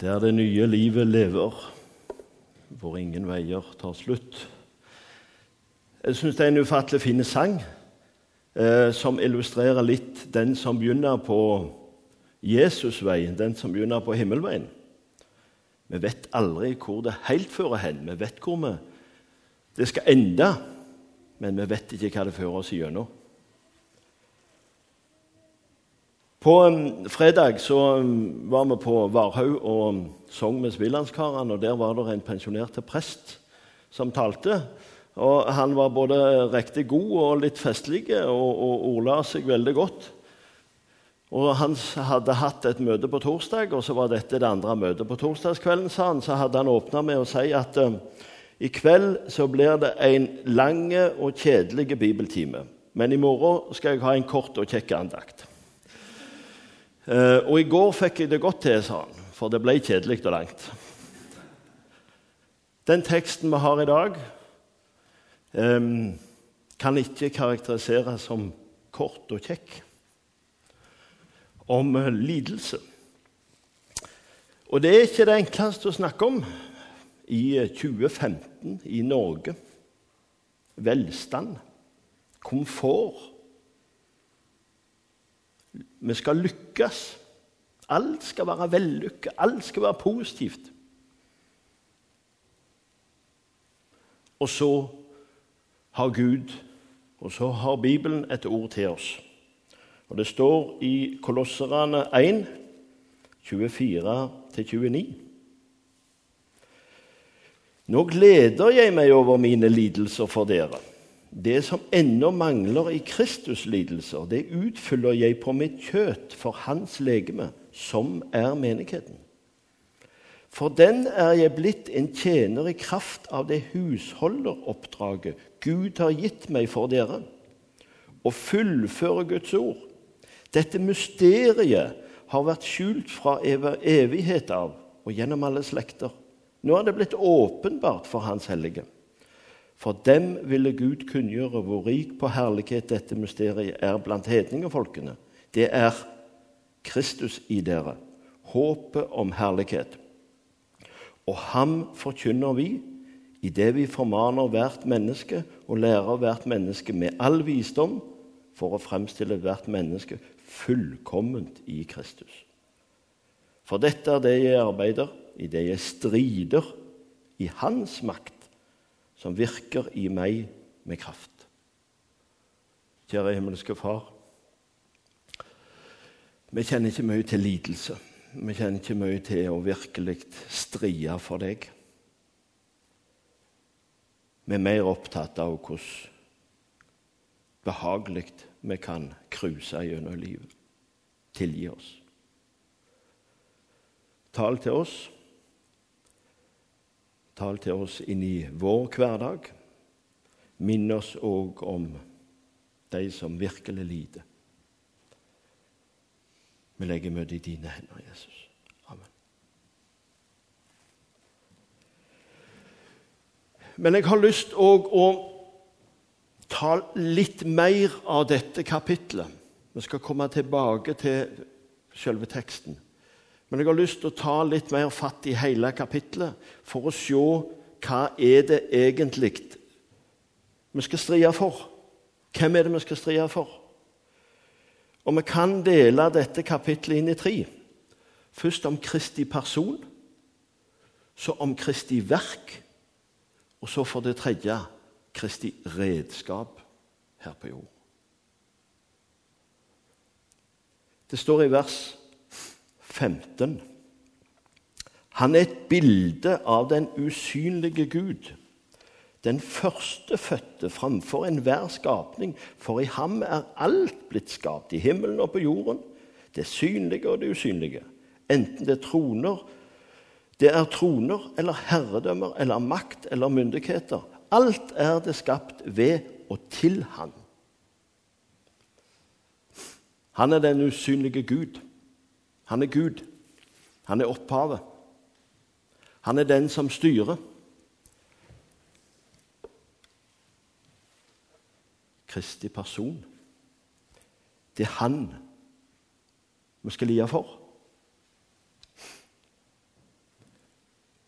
Der det nye livet lever, hvor ingen veier tar slutt. Jeg syns det er en ufattelig fin sang eh, som illustrerer litt den som begynner på Jesusveien, den som begynner på himmelveien. Vi vet aldri hvor det helt fører hen. Vi vet hvor vi, det skal ende, men vi vet ikke hva det fører oss gjennom. På um, fredag så um, var vi på Varhaug og um, sang med Svilandskarene. og Der var det en pensjonert prest som talte. Og Han var både riktig god og litt festlig og, og ordla seg veldig godt. Og Han hadde hatt et møte på torsdag, og så var dette det andre møtet på torsdagskvelden. sa han, Så hadde han åpna med å si at i kveld så blir det en lang og kjedelig bibeltime. Men i morgen skal jeg ha en kort og kjekk andakt. Uh, og i går fikk jeg det godt til, sa han, for det ble kjedelig og langt. Den teksten vi har i dag, kan ikke karakteriseres som kort og kjekk. Om uh, lidelse. Og det er ikke det enkleste å snakke om i 2015 i Norge. Velstand, komfort vi skal lykkes. Alt skal være vellykket, alt skal være positivt. Og så har Gud, og så har Bibelen et ord til oss. Og Det står i Kolosserne 1, 24-29. Nå gleder jeg meg over mine lidelser for dere det som ennå mangler i Kristus-lidelser, det utfyller jeg på mitt kjøtt for hans legeme, som er menigheten. For den er jeg blitt en tjener i kraft av det husholderoppdraget Gud har gitt meg for dere, å fullføre Guds ord. Dette mysteriet har vært skjult fra evighet av og gjennom alle slekter. Nå er det blitt åpenbart for Hans hellige. For dem ville Gud kunngjøre hvor rik på herlighet dette mysteriet er blant hedningefolkene. Det er Kristus i dere, håpet om herlighet. Og ham forkynner vi idet vi formaner hvert menneske og lærer hvert menneske med all visdom for å fremstille hvert menneske fullkomment i Kristus. For dette er det jeg arbeider, i det jeg strider i Hans makt som virker i meg med kraft. Kjære himmelske Far. Vi kjenner ikke mye til lidelse. Vi kjenner ikke mye til å virkelig strie for deg. Vi er mer opptatt av hvordan behagelig vi kan cruise gjennom livet. Tilgi oss. Tal til oss. Tal til oss inn i vår hverdag. Minn oss òg om de som virkelig lider. Vi legger møtet i dine hender, Jesus. Amen. Men jeg har lyst òg å ta litt mer av dette kapitlet. Vi skal komme tilbake til selve teksten. Men jeg har lyst til å ta litt mer fatt i hele kapittelet for å se hva er det egentlig vi skal stride for. Hvem er det vi skal stride for? Og Vi kan dele dette kapittelet inn i tre. Først om Kristi person, så om Kristi verk, og så for det tredje Kristi redskap her på jord. Det står i vers 15. Han er et bilde av den usynlige Gud, den førstefødte framfor enhver skapning, for i ham er alt blitt skapt, i himmelen og på jorden, det synlige og det usynlige, enten det troner, det er troner eller herredømmer eller makt eller myndigheter. Alt er det skapt ved og til Han. Han er den usynlige Gud. Han er Gud. Han er opphavet. Han er den som styrer. Kristi person. Det er han vi skal lide for.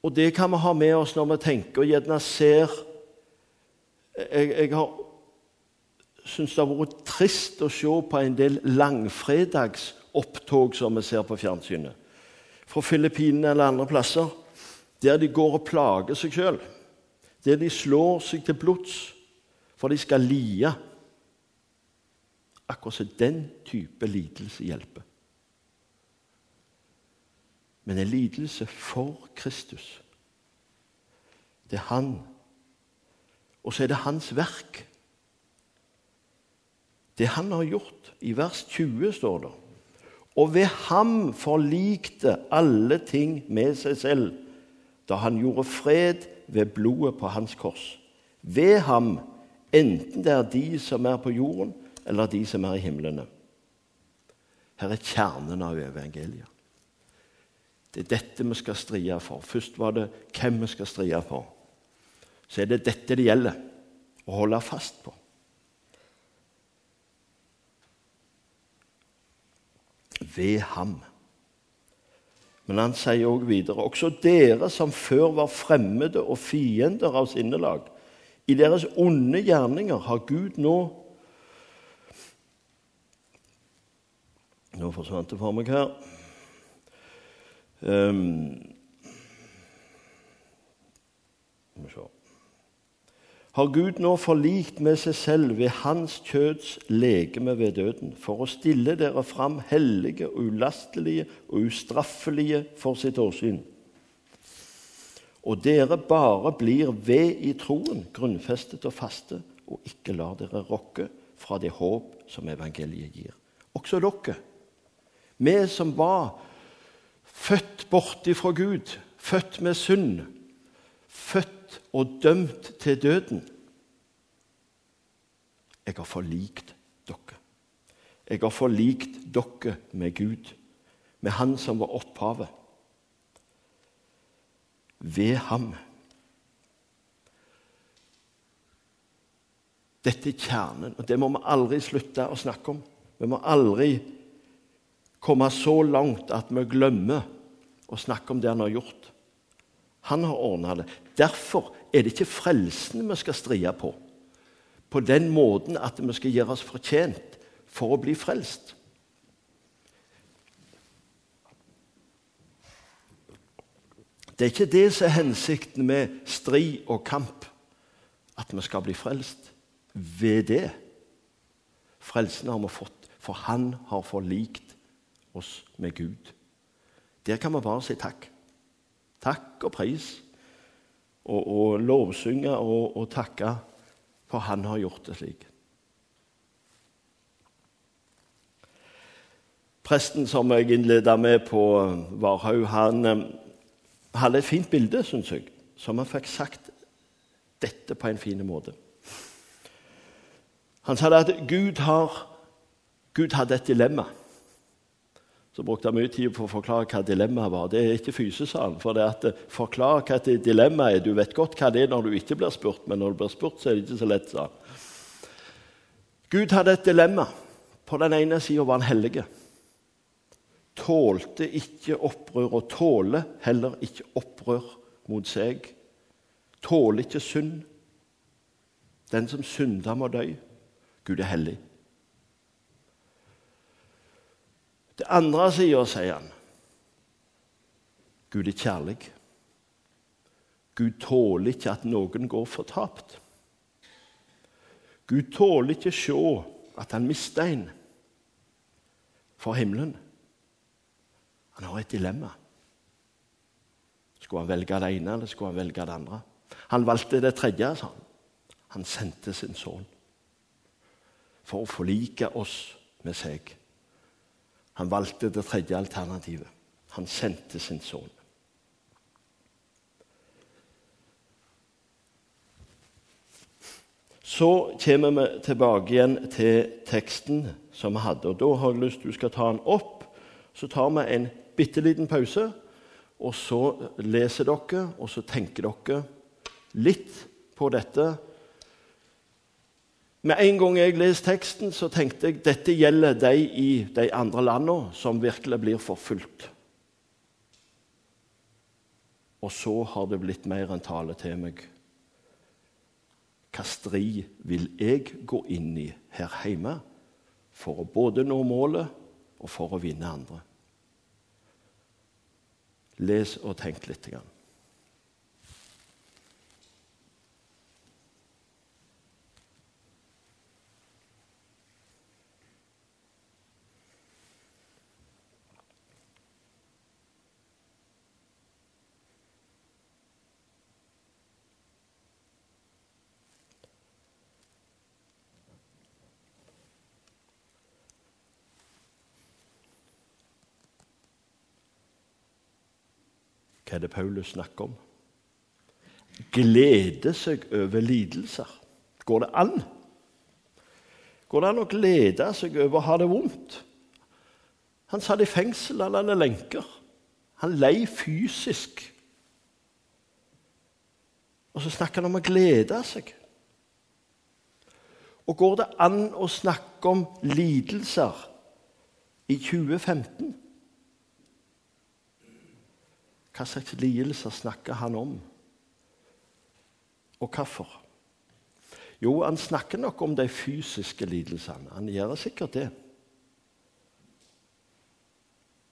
Og det kan vi ha med oss når vi tenker og gjerne ser Jeg, jeg har syns det har vært trist å se på en del langfredagsopptog som vi ser på fjernsynet. Fra Filippinene eller andre plasser. Der de går og plager seg sjøl. Der de slår seg til blods for de skal lie. Akkurat som den type lidelse hjelper. Men en lidelse for Kristus. Det er han. Og så er det hans verk. Det han har gjort. I vers 20 står det Og ved ham forlikte alle ting med seg selv, da han gjorde fred ved blodet på hans kors. Ved ham, enten det er de som er på jorden, eller de som er i himlene. Her er kjernen av evangeliet. Det er dette vi skal strie for. Først var det hvem vi skal strie for. Så er det dette det gjelder å holde fast på. Ved ham. Men han sier også videre også dere som før var fremmede og fiender av sinnelag. I deres onde gjerninger har Gud nå Nå forsvant det for meg her. Um, har Gud nå forlikt med seg selv ved hans kjøds legeme ved døden, for å stille dere fram hellige ulastelige og ustraffelige for sitt åsyn. Og dere bare blir ved i troen, grunnfestet og faste, og ikke lar dere rokke fra det håp som evangeliet gir. Også dere, vi som var Født borti fra Gud, født med synd, født og dømt til døden. Jeg har forlikt dere. Jeg har forlikt dere med Gud, med Han som var opphavet. Ved ham. Dette er kjernen, og det må vi aldri slutte å snakke om. Vi må aldri komme så langt at vi glemmer å snakke om det han har gjort. Han har ordna det. Derfor er det ikke frelsen vi skal strie på, på den måten at vi skal gjøre oss fortjent for å bli frelst. Det er ikke det som er hensikten med strid og kamp, at vi skal bli frelst ved det. Frelsen har vi fått, for Han har forlikt oss med Gud. Der kan vi bare si takk. Takk og pris. Og, og lovsynge og, og takke for Han har gjort det slik. Presten som jeg innleda med på Varhaug, han eh, hadde et fint bilde, syns jeg, som han fikk sagt dette på en fin måte. Han sa at Gud, har, Gud hadde et dilemma så brukte han mye tid på å forklare hva dilemmaet var. Det er ikke fysesalen. For det at forklar forklare hva et dilemma er Du vet godt hva det er når du ikke blir spurt, men når du blir spurt, så er det ikke så lett. sa Gud hadde et dilemma. På den ene sida var han hellige. Tålte ikke opprør, og tåler heller ikke opprør mot seg. Tåler ikke synd. Den som synder, må dø. Gud er hellig. Det andre sida sier han Gud er kjærlig. Gud tåler ikke at noen går fortapt. Gud tåler ikke å se at han mister en for himmelen. Han har et dilemma. Skulle han velge det ene, eller skulle han velge det andre? Han valgte det tredje, sa han. Han sendte sin sønn for å forlike oss med seg. Han valgte det tredje alternativet. Han kjente sin sønn. Så kommer vi tilbake igjen til teksten som vi hadde. og Da har jeg lyst til du skal ta den opp. Så tar vi en bitte liten pause, og så leser dere, og så tenker dere litt på dette med en gang jeg leste teksten, så tenkte jeg dette gjelder de i de andre landene som virkelig blir forfulgt. Og så har det blitt mer enn tale til meg. Hva strid vil jeg gå inn i her hjemme for å både nå målet og for å vinne andre? Les og tenk litt. Grann. Hva er det Paulus snakker om? Glede seg over lidelser. Går det an? Går det an å glede seg over å ha det vondt? Han satt i fengsel, han hadde lenker. Han lei fysisk. Og så snakker han om å glede seg. Og går det an å snakke om lidelser i 2015? Hva slags lidelser snakker han om, og hvorfor? Jo, han snakker nok om de fysiske lidelsene. Han gjør sikkert det.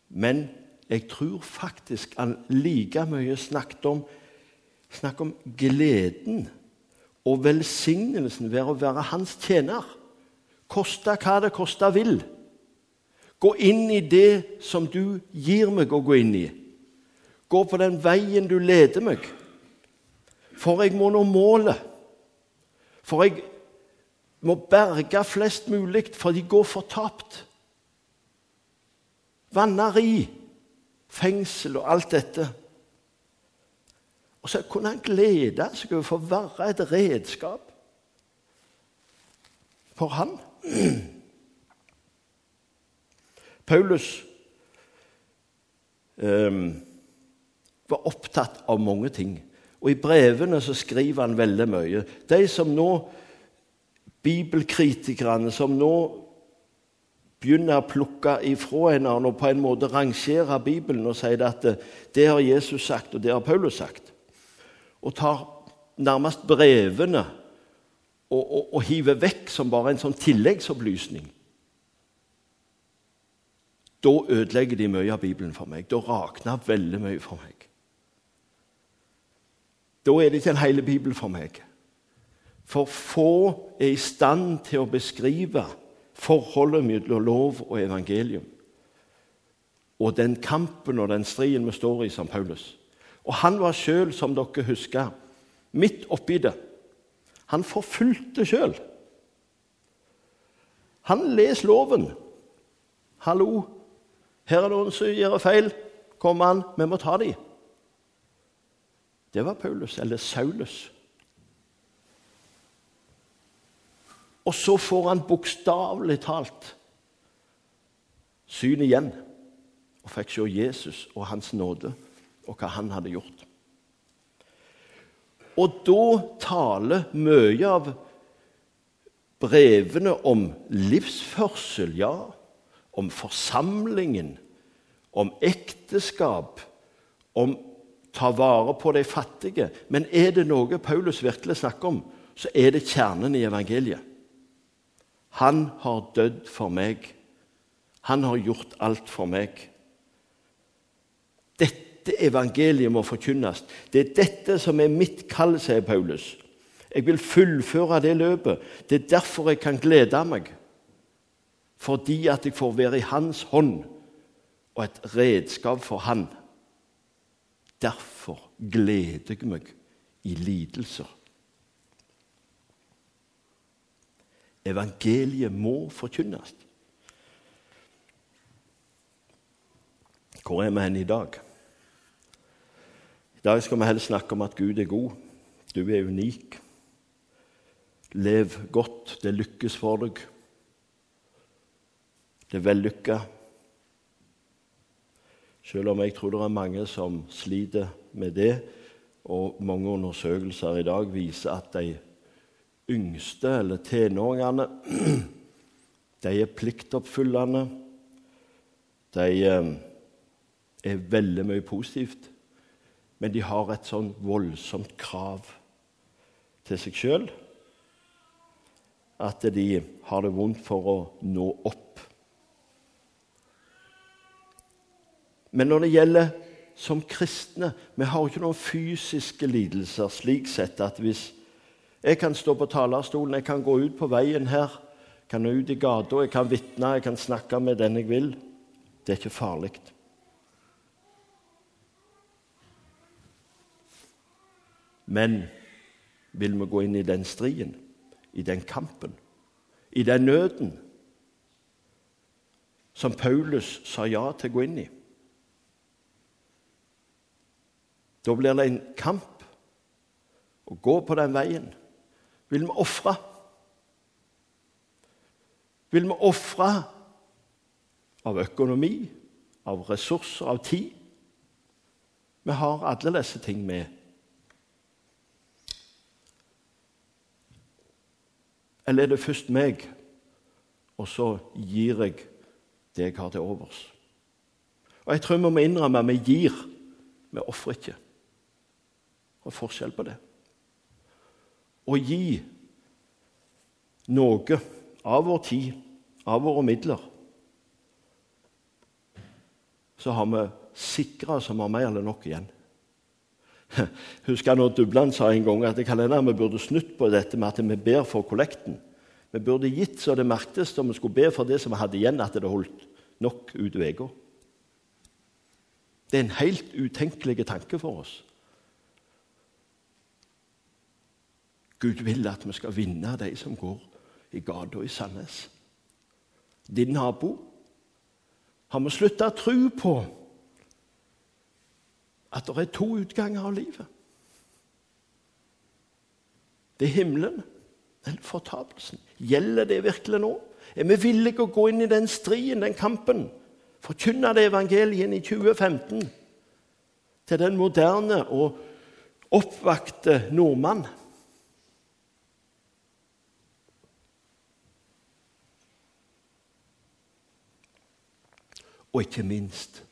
Men jeg tror faktisk han like mye snakket om, snakket om gleden og velsignelsen ved å være hans tjener. Koste hva det koste vil. Gå inn i det som du gir meg å gå inn i. Gå på den veien du leder meg. For jeg må nå målet. For jeg må berge flest mulig, for de går fortapt. Vanneri, fengsel og alt dette. Og så kunne han glede seg over å være et redskap for han. Paulus um, var opptatt av mange ting. Og I brevene så skriver han veldig mye. De som nå, bibelkritikerne som nå begynner å plukke ifra en og på en måte rangere Bibelen og sier at det har Jesus sagt, og det har Paulus sagt, og tar nærmest brevene og, og, og hiver vekk som bare en sånn tilleggsopplysning Da ødelegger de mye av Bibelen for meg. Da rakner veldig mye for meg. Da er det ikke en hel bibel for meg. For få er i stand til å beskrive forholdet mellom lov og evangelium. Og den kampen og den striden vi står i som Paulus. Og han var sjøl, som dere husker, midt oppi det. Han forfulgte sjøl. Han leser loven. Hallo, her er noen som gjør feil. Kom an, vi må ta dem. Det var Paulus, eller Saulus. Og så får han bokstavelig talt syn igjen og fikk se Jesus og hans nåde og hva han hadde gjort. Og da taler mye av brevene om livsførsel, ja, om forsamlingen, om ekteskap, om ta vare på de fattige. Men er det noe Paulus virkelig snakker om, så er det kjernen i evangeliet. Han har dødd for meg. Han har gjort alt for meg. Dette evangeliet må forkynnes. Det er dette som er mitt kall, sier Paulus. Jeg vil fullføre det løpet. Det er derfor jeg kan glede meg. Fordi at jeg får være i hans hånd og et redskap for han. Derfor gleder jeg meg i lidelser. Evangeliet må forkynnes. Hvor er vi hen i dag? I dag skal vi helst snakke om at Gud er god. Du er unik. Lev godt. Det lykkes for deg. Det er vellykka. Selv om jeg tror det er mange som sliter med det. Og mange undersøkelser i dag viser at de yngste, eller tenåringene, de er pliktoppfyllende. De eh, er veldig mye positivt. men de har et sånn voldsomt krav til seg sjøl at de har det vondt for å nå opp. Men når det gjelder som kristne Vi har ikke noen fysiske lidelser slik sett at hvis jeg kan stå på talerstolen, jeg kan gå ut på veien her, jeg kan ut i gata, jeg kan vitne, jeg kan snakke med den jeg vil Det er ikke farlig. Men vil vi gå inn i den striden, i den kampen, i den nøden som Paulus sa ja til å gå inn i? Da blir det en kamp å gå på den veien. Vil vi ofre? Vil vi ofre av økonomi, av ressurser, av tid? Vi har alle disse ting med. Eller er det først meg, og så gir jeg det jeg har til overs? Og Jeg tror vi må innrømme at vi gir, vi ofrer ikke. Det er forskjell på det. Å gi noe av vår tid, av våre midler, så har vi sikra som har mer eller nok igjen. Husker jeg når Dubland sa en gang at kalenderen vi burde snutt på dette med at vi ber for kollekten. Vi burde gitt så det merktes om vi skulle be for det som vi hadde igjen, at det holdt nok ut uka. Det er en helt utenkelig tanke for oss. Gud vil at vi skal vinne de som går i gata i Sandnes. Din nabo. Har vi slutta å tro på at det er to utganger av livet. Det er himmelen eller fortapelsen. Gjelder det virkelig nå? Er vi villige å gå inn i den striden, den kampen? Forkynne det evangeliet i 2015 til den moderne og oppvakte nordmann? Og ikke minst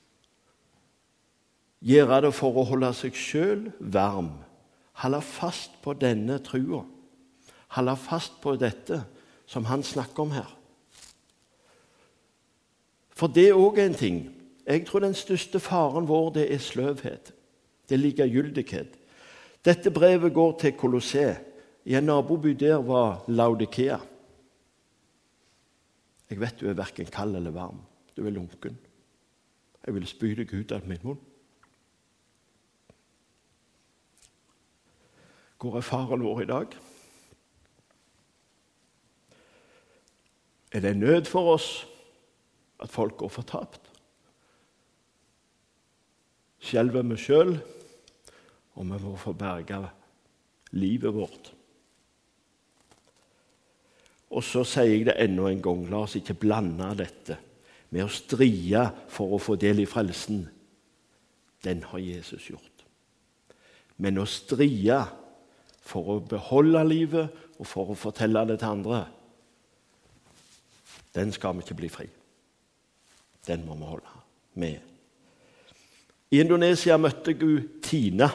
gjøre det for å holde seg sjøl varm. Holde fast på denne trua. Holde fast på dette som han snakker om her. For det er òg en ting. Jeg tror den største faren vår det er sløvhet. Det er likegyldighet. Dette brevet går til Colosset. I en naboby der var Laudikea. Jeg vet du er verken kald eller varm. Du er lunken. Jeg vil spyde Gud av min munn. Hvor er faren vår i dag? Er det nød for oss at folk går fortapt? Skjelver vi sjøl, og vi må få berga livet vårt. Og så sier jeg det enda en gang, la oss ikke blande dette med å stride for å få del i frelsen. Den har Jesus gjort. Men å stride for å beholde livet og for å fortelle det til andre, den skal vi ikke bli fri. Den må vi holde med. I Indonesia møtte jeg Tina.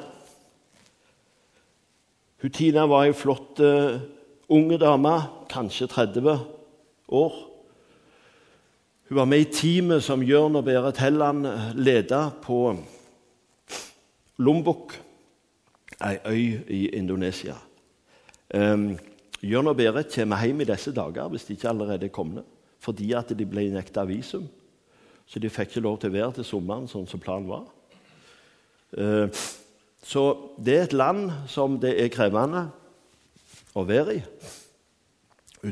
Hun Tina var ei flott uh, unge dame, kanskje 30 år. Hun var med i teamet som Jørn og Berit Helland leda på Lombok ei øy i Indonesia. Um, Jørn og Berit kommer hjem i disse dager hvis de ikke allerede er kommet, fordi at de ble nekta visum. Så de fikk ikke lov til å være til sommeren sånn som planen var. Uh, så det er et land som det er krevende å være i.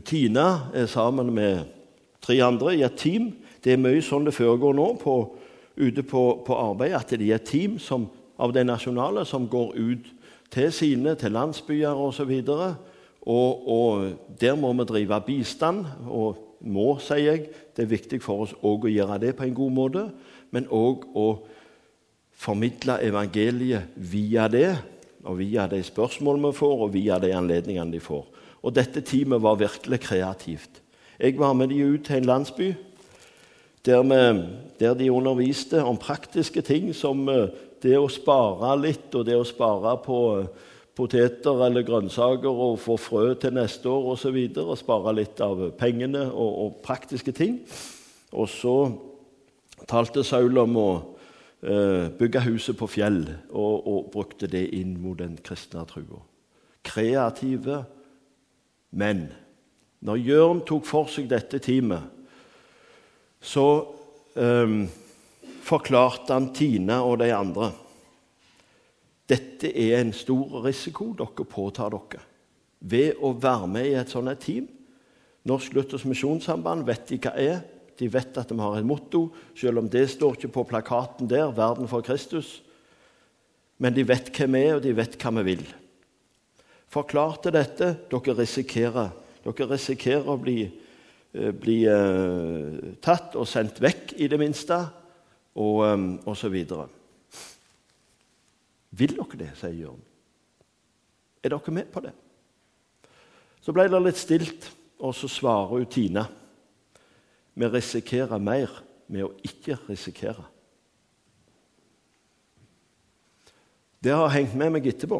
Tina er sammen med tre andre i et team. Det er mye sånn det foregår nå på, ute på, på arbeid, at det er et team som, av de nasjonale som går ut til sine, til landsbyer osv. Og, og, og der må vi drive bistand. Og må, sier jeg. Det er viktig for oss å gjøre det på en god måte, men òg å formidle evangeliet via det, og via de spørsmålene vi får, og via de anledningene de får. Og dette teamet var virkelig kreativt. Jeg var med de ut til en landsby der, vi, der de underviste om praktiske ting som uh, det å spare litt, og det å spare på poteter eller grønnsaker og få frø til neste år osv. Og, og spare litt av pengene og, og, praktiske ting. Og så talte Saul om å eh, bygge huset på fjell og, og, brukte det inn mot den kristne trua. Kreative menn. Når Jørn tok for seg dette teamet, så eh, forklarte han Tine og de andre dette er en stor risiko dere påtar dere ved å være med i et sånt team. Norsk Luthers Misjonssamband vet de hva er. De vet at de har et motto, selv om det står ikke på plakaten der, 'Verden for Kristus'. Men de vet hvem vi er, og de vet hva vi vil. Forklarte dette. Dere risikerer, dere risikerer å bli, eh, bli uh, tatt og sendt vekk, i det minste, og, um, og så videre. Vil dere det, sier Jørn. Er dere med på det? Så ble det litt stilt, og så svarer hun Tina. Vi risikerer mer med å ikke risikere. Det har hengt med meg etterpå.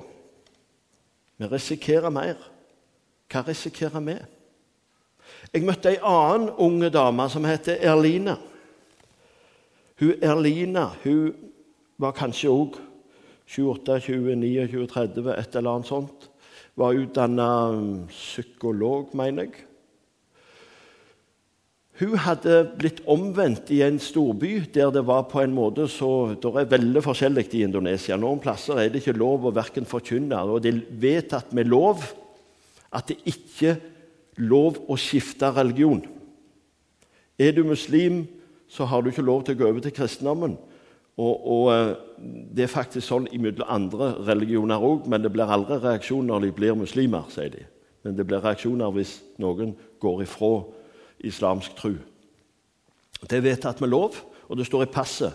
Vi risikerer mer. Hva risikerer vi? Jeg møtte ei annen unge dame som heter Erlina. Hun Erlina hun var kanskje òg 28, 29, 30, et eller annet sånt. Var utdanna psykolog, mener jeg. Hun hadde blitt omvendt i en storby der det var på en måte så Det er veldig forskjellig i Indonesia. Noen plasser er det ikke lov å verken forkynne, og det er vedtatt med lov at det ikke er lov å skifte religion. Er du muslim, så har du ikke lov til å gå over til kristendommen. Og, og, eh, Det er faktisk sånn imellom andre religioner òg, men det blir aldri reaksjon når de blir muslimer, sier de. Men det blir reaksjoner hvis noen går ifra islamsk tru. Det er vedtatt med lov, og det står i passet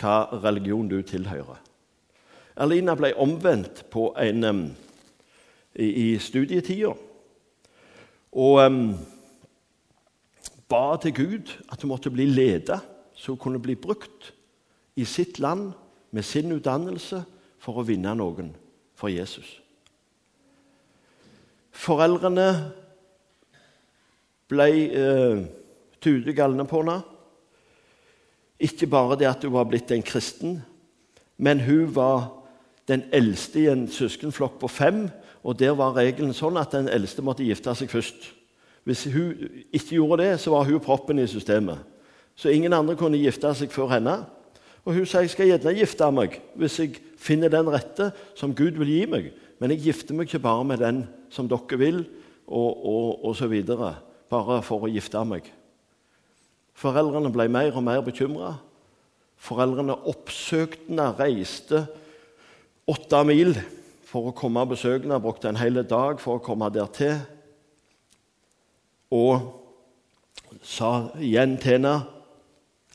hva religion du tilhører. Erlina ble omvendt på en, i, i studietida og um, ba til Gud at hun måtte bli ledet så hun kunne bli brukt i sitt land med sin utdannelse for å vinne noen for Jesus. Foreldrene ble eh, tude galne på henne. Ikke bare det at hun var blitt en kristen, men hun var den eldste i en søskenflokk på fem. Og Der var regelen sånn at den eldste måtte gifte seg først. Hvis hun ikke gjorde det, så var hun proppen i systemet. Så ingen andre kunne gifte seg før henne. Og hun sa jeg skal gjerne gifte meg hvis jeg finner den rette som Gud vil gi meg. Men jeg gifter meg ikke bare med den som dere vil, og, og, og så videre, bare for å gifte meg. Foreldrene ble mer og mer bekymra. Foreldrene oppsøkte henne, reiste åtte mil for å komme og besøke henne. Brukte en hel dag for å komme der til. Og sa igjen til henne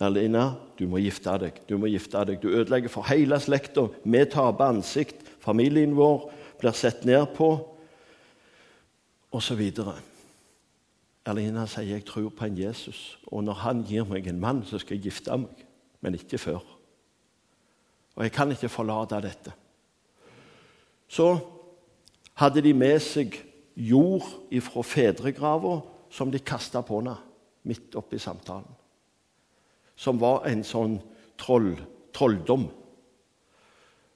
Alina, du må gifte deg. Du må gifte deg. Du ødelegger for hele slekta. Vi taper ansikt. Familien vår blir sett ned på, osv. Alina sier jeg tror på en Jesus, og når han gir meg en mann, så skal jeg gifte meg. Men ikke før. Og jeg kan ikke forlate dette. Så hadde de med seg jord ifra fedregrava som de kasta på henne midt oppi samtalen som var en sånn troll, trolldom.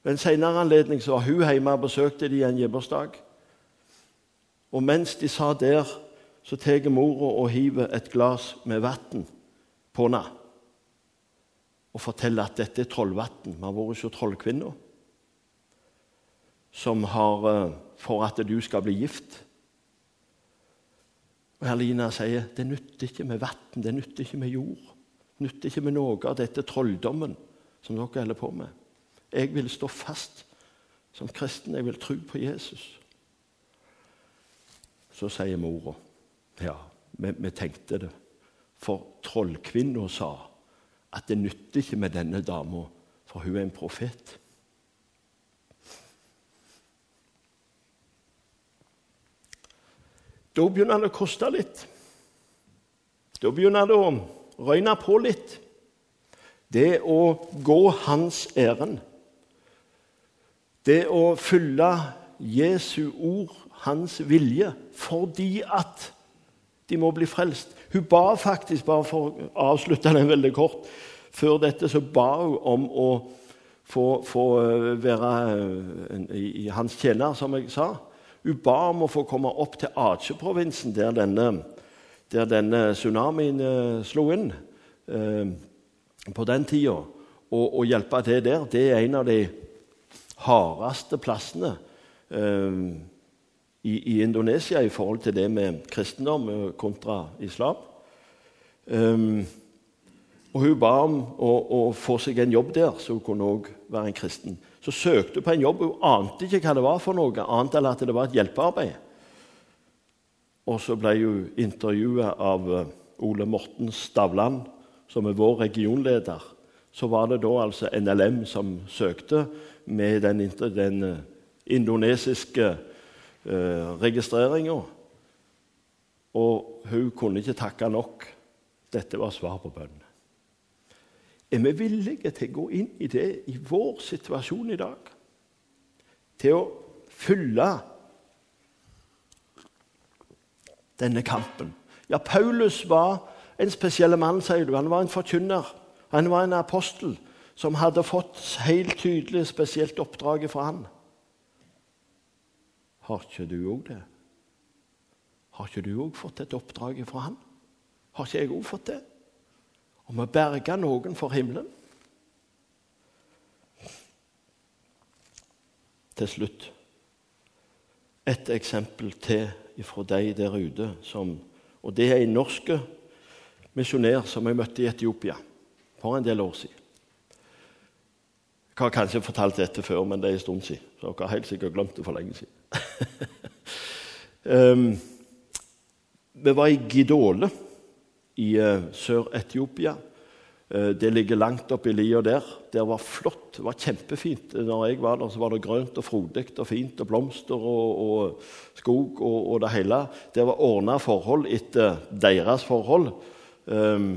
Ved en senere anledning så var hun hjemme og besøkte de en gibbersdag. Og mens de sa der, så tar mora og hiver et glass med vann på henne og forteller at dette er trollvann. Vi har vært hos trollkvinna som har eh, for at du skal bli gift. Og Herlina sier det nytter ikke med vann, det nytter ikke med jord Det nytter ikke med noe av dette trolldommen som dere holder på med. Jeg vil stå fast som kristen. Jeg vil tro på Jesus. Så sier mora ja, vi, vi tenkte det. For trollkvinna sa at det nytter ikke med denne dama, for hun er en profet. Da begynner det å koste litt. Da begynner det å røyne på litt. Det å gå hans ærend. Det å følge Jesu ord, hans vilje, fordi at de må bli frelst. Hun ba faktisk, bare for å avslutte den veldig kort Før dette så ba hun om å få, få eh, være eh, i, i hans tjener, som jeg sa. Hun ba om å få komme opp til Aceh-provinsen, der der denne tsunamien eh, slo inn eh, på den tida, og, og, hjelpe til der. Det er en av de hardeste plassene eh, i, i, Indonesia i forhold til det med kristendom kontra islam. Um, og Hun ba om å, å, få seg en jobb der, så hun kunne også være en kristen. Så søkte hun på en jobb. Hun ante ikke hva det var for noe, annet enn at det var et hjelpearbeid. Og så ble hun intervjuet av eh, Ole Morten Stavland, som er vår regionleder. Så var det da altså NLM som søkte med den, den eh, indonesiske eh, registreringa. Og hun kunne ikke takke nok. Dette var svar på bønnen. Er vi villige til å gå inn i det i vår situasjon i dag? Til å fylle denne kampen? Ja, Paulus var en spesiell mann, sier du. Han var en forkynner. Han var en apostel som hadde fått helt tydelig spesielt oppdraget fra han. Har ikke du òg det? Har ikke du òg fått et oppdrag fra han? Har ikke jeg òg fått det? Om å berge noen for himmelen? Til slutt et eksempel til fra deg der ute. Som, og Det er en norsk misjonær som jeg møtte i Etiopia for en del år siden. Jeg har kanskje fortalt dette før, men det er en stund siden. Så dere har helt sikkert glemt det for lenge siden. um, vi var i Gidole i uh, Sør-Etiopia. Uh, det ligger langt oppi lia der. Det var flott, det var kjempefint. Når jeg var der, så var det grønt og frodig og fint, og blomster og, og skog og, og, det hele. Det var ordna forhold etter deres forhold. Um,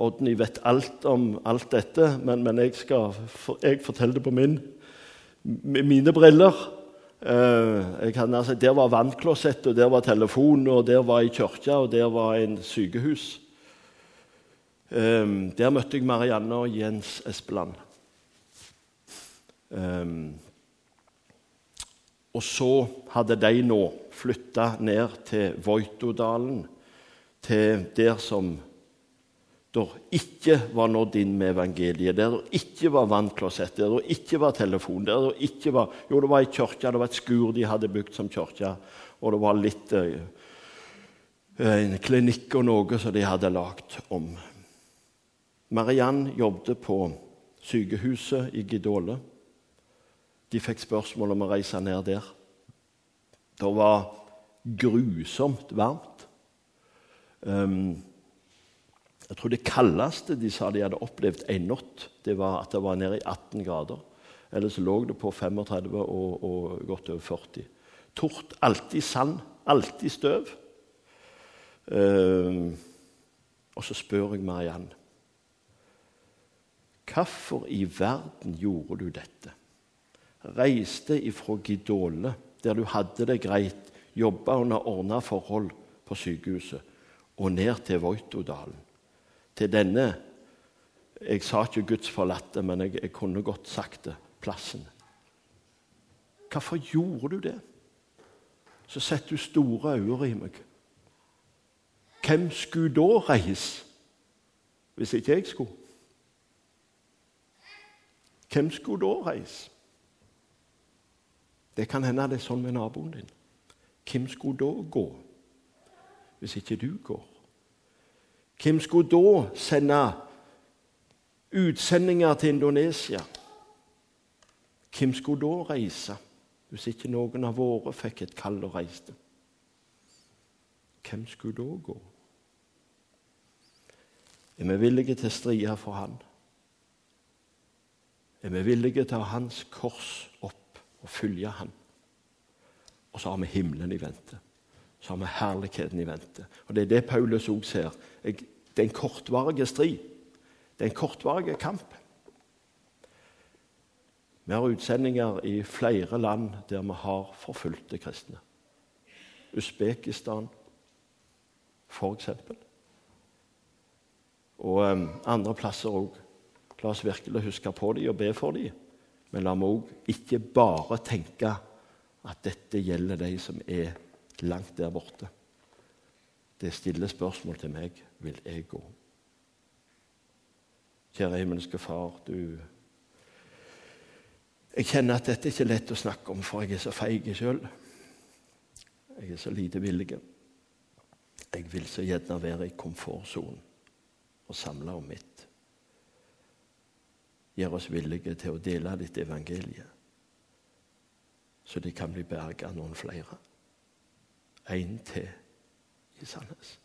Odny vet alt om alt dette, men, men jeg, skal, jeg forteller det på min, mine briller. Uh, kan, altså, der var vannklosettet, og der var telefon, og der var ei kirke, og der var en sykehus. Um, der møtte jeg Marianne og Jens Espeland. Um, og så hadde de nå flytta ned til Voitodalen, til der som der ikke var nådd inn med evangeliet, der det ikke var vannklosett, der det ikke var telefon der det ikke var, Jo, det var ei kirke, det var et skur de hadde bygd som kirke, og det var litt eh, en klinikk og noe som de hadde lagd om. Mariann jobbet på sykehuset i Gidåle. De fikk spørsmål om å reise ned der. Det var grusomt varmt. Um, jeg tror det kaldeste de sa de hadde opplevd en natt, det var at det var nede i 18 grader. Ellers lå det på 35 og, og godt over 40. Tort, alltid sand, alltid støv. Uh, og så spør jeg Mariann Hvorfor i verden gjorde du dette? Reiste ifra Gidole, der du hadde det greit, jobba under ordna forhold på sykehuset, og ned til Voitodalen til denne Jeg sa ikke Guds forlatte, men jeg, jeg kunne godt sagt det plassen. Hvorfor gjorde du det? Så setter du store øyne i meg. Hvem skulle da reise hvis ikke jeg skulle? Hvem skulle da reise? Det kan hende det er sånn med naboen din. Hvem skulle da gå hvis ikke du går? Hvem skulle da sende utsendinger til Indonesia? Hvem skulle da reise hvis ikke noen av våre fikk et kall og reiste? Hvem skulle da gå? Er vi villige til å stride for Han? Er vi villige til å ha Hans kors opp og følge Han? Og så har vi himmelen i vente så har vi herligheten i vente. Og Det er det Paulus òg ser. Det er en kortvarig strid. Det er en kortvarig kamp. Vi har utsendinger i flere land der vi har forfulgte kristne. Usbekistan, eksempel. Og um, andre plasser òg. La oss virkelig huske på dem og be for dem. Men la meg òg ikke bare tenke at dette gjelder de som er langt der borte. Det stille spørsmål til meg vil jeg gå. Kjære himmelske Far, du Jeg kjenner at dette ikke er lett å snakke om, for jeg er så feig sjøl. Jeg er så lite villig. Jeg vil så gjerne være i komfortsonen og samle om mitt. Gjør oss villige til å dele ditt evangelie, så de kan bli berga noen flere. En til i Sandnes.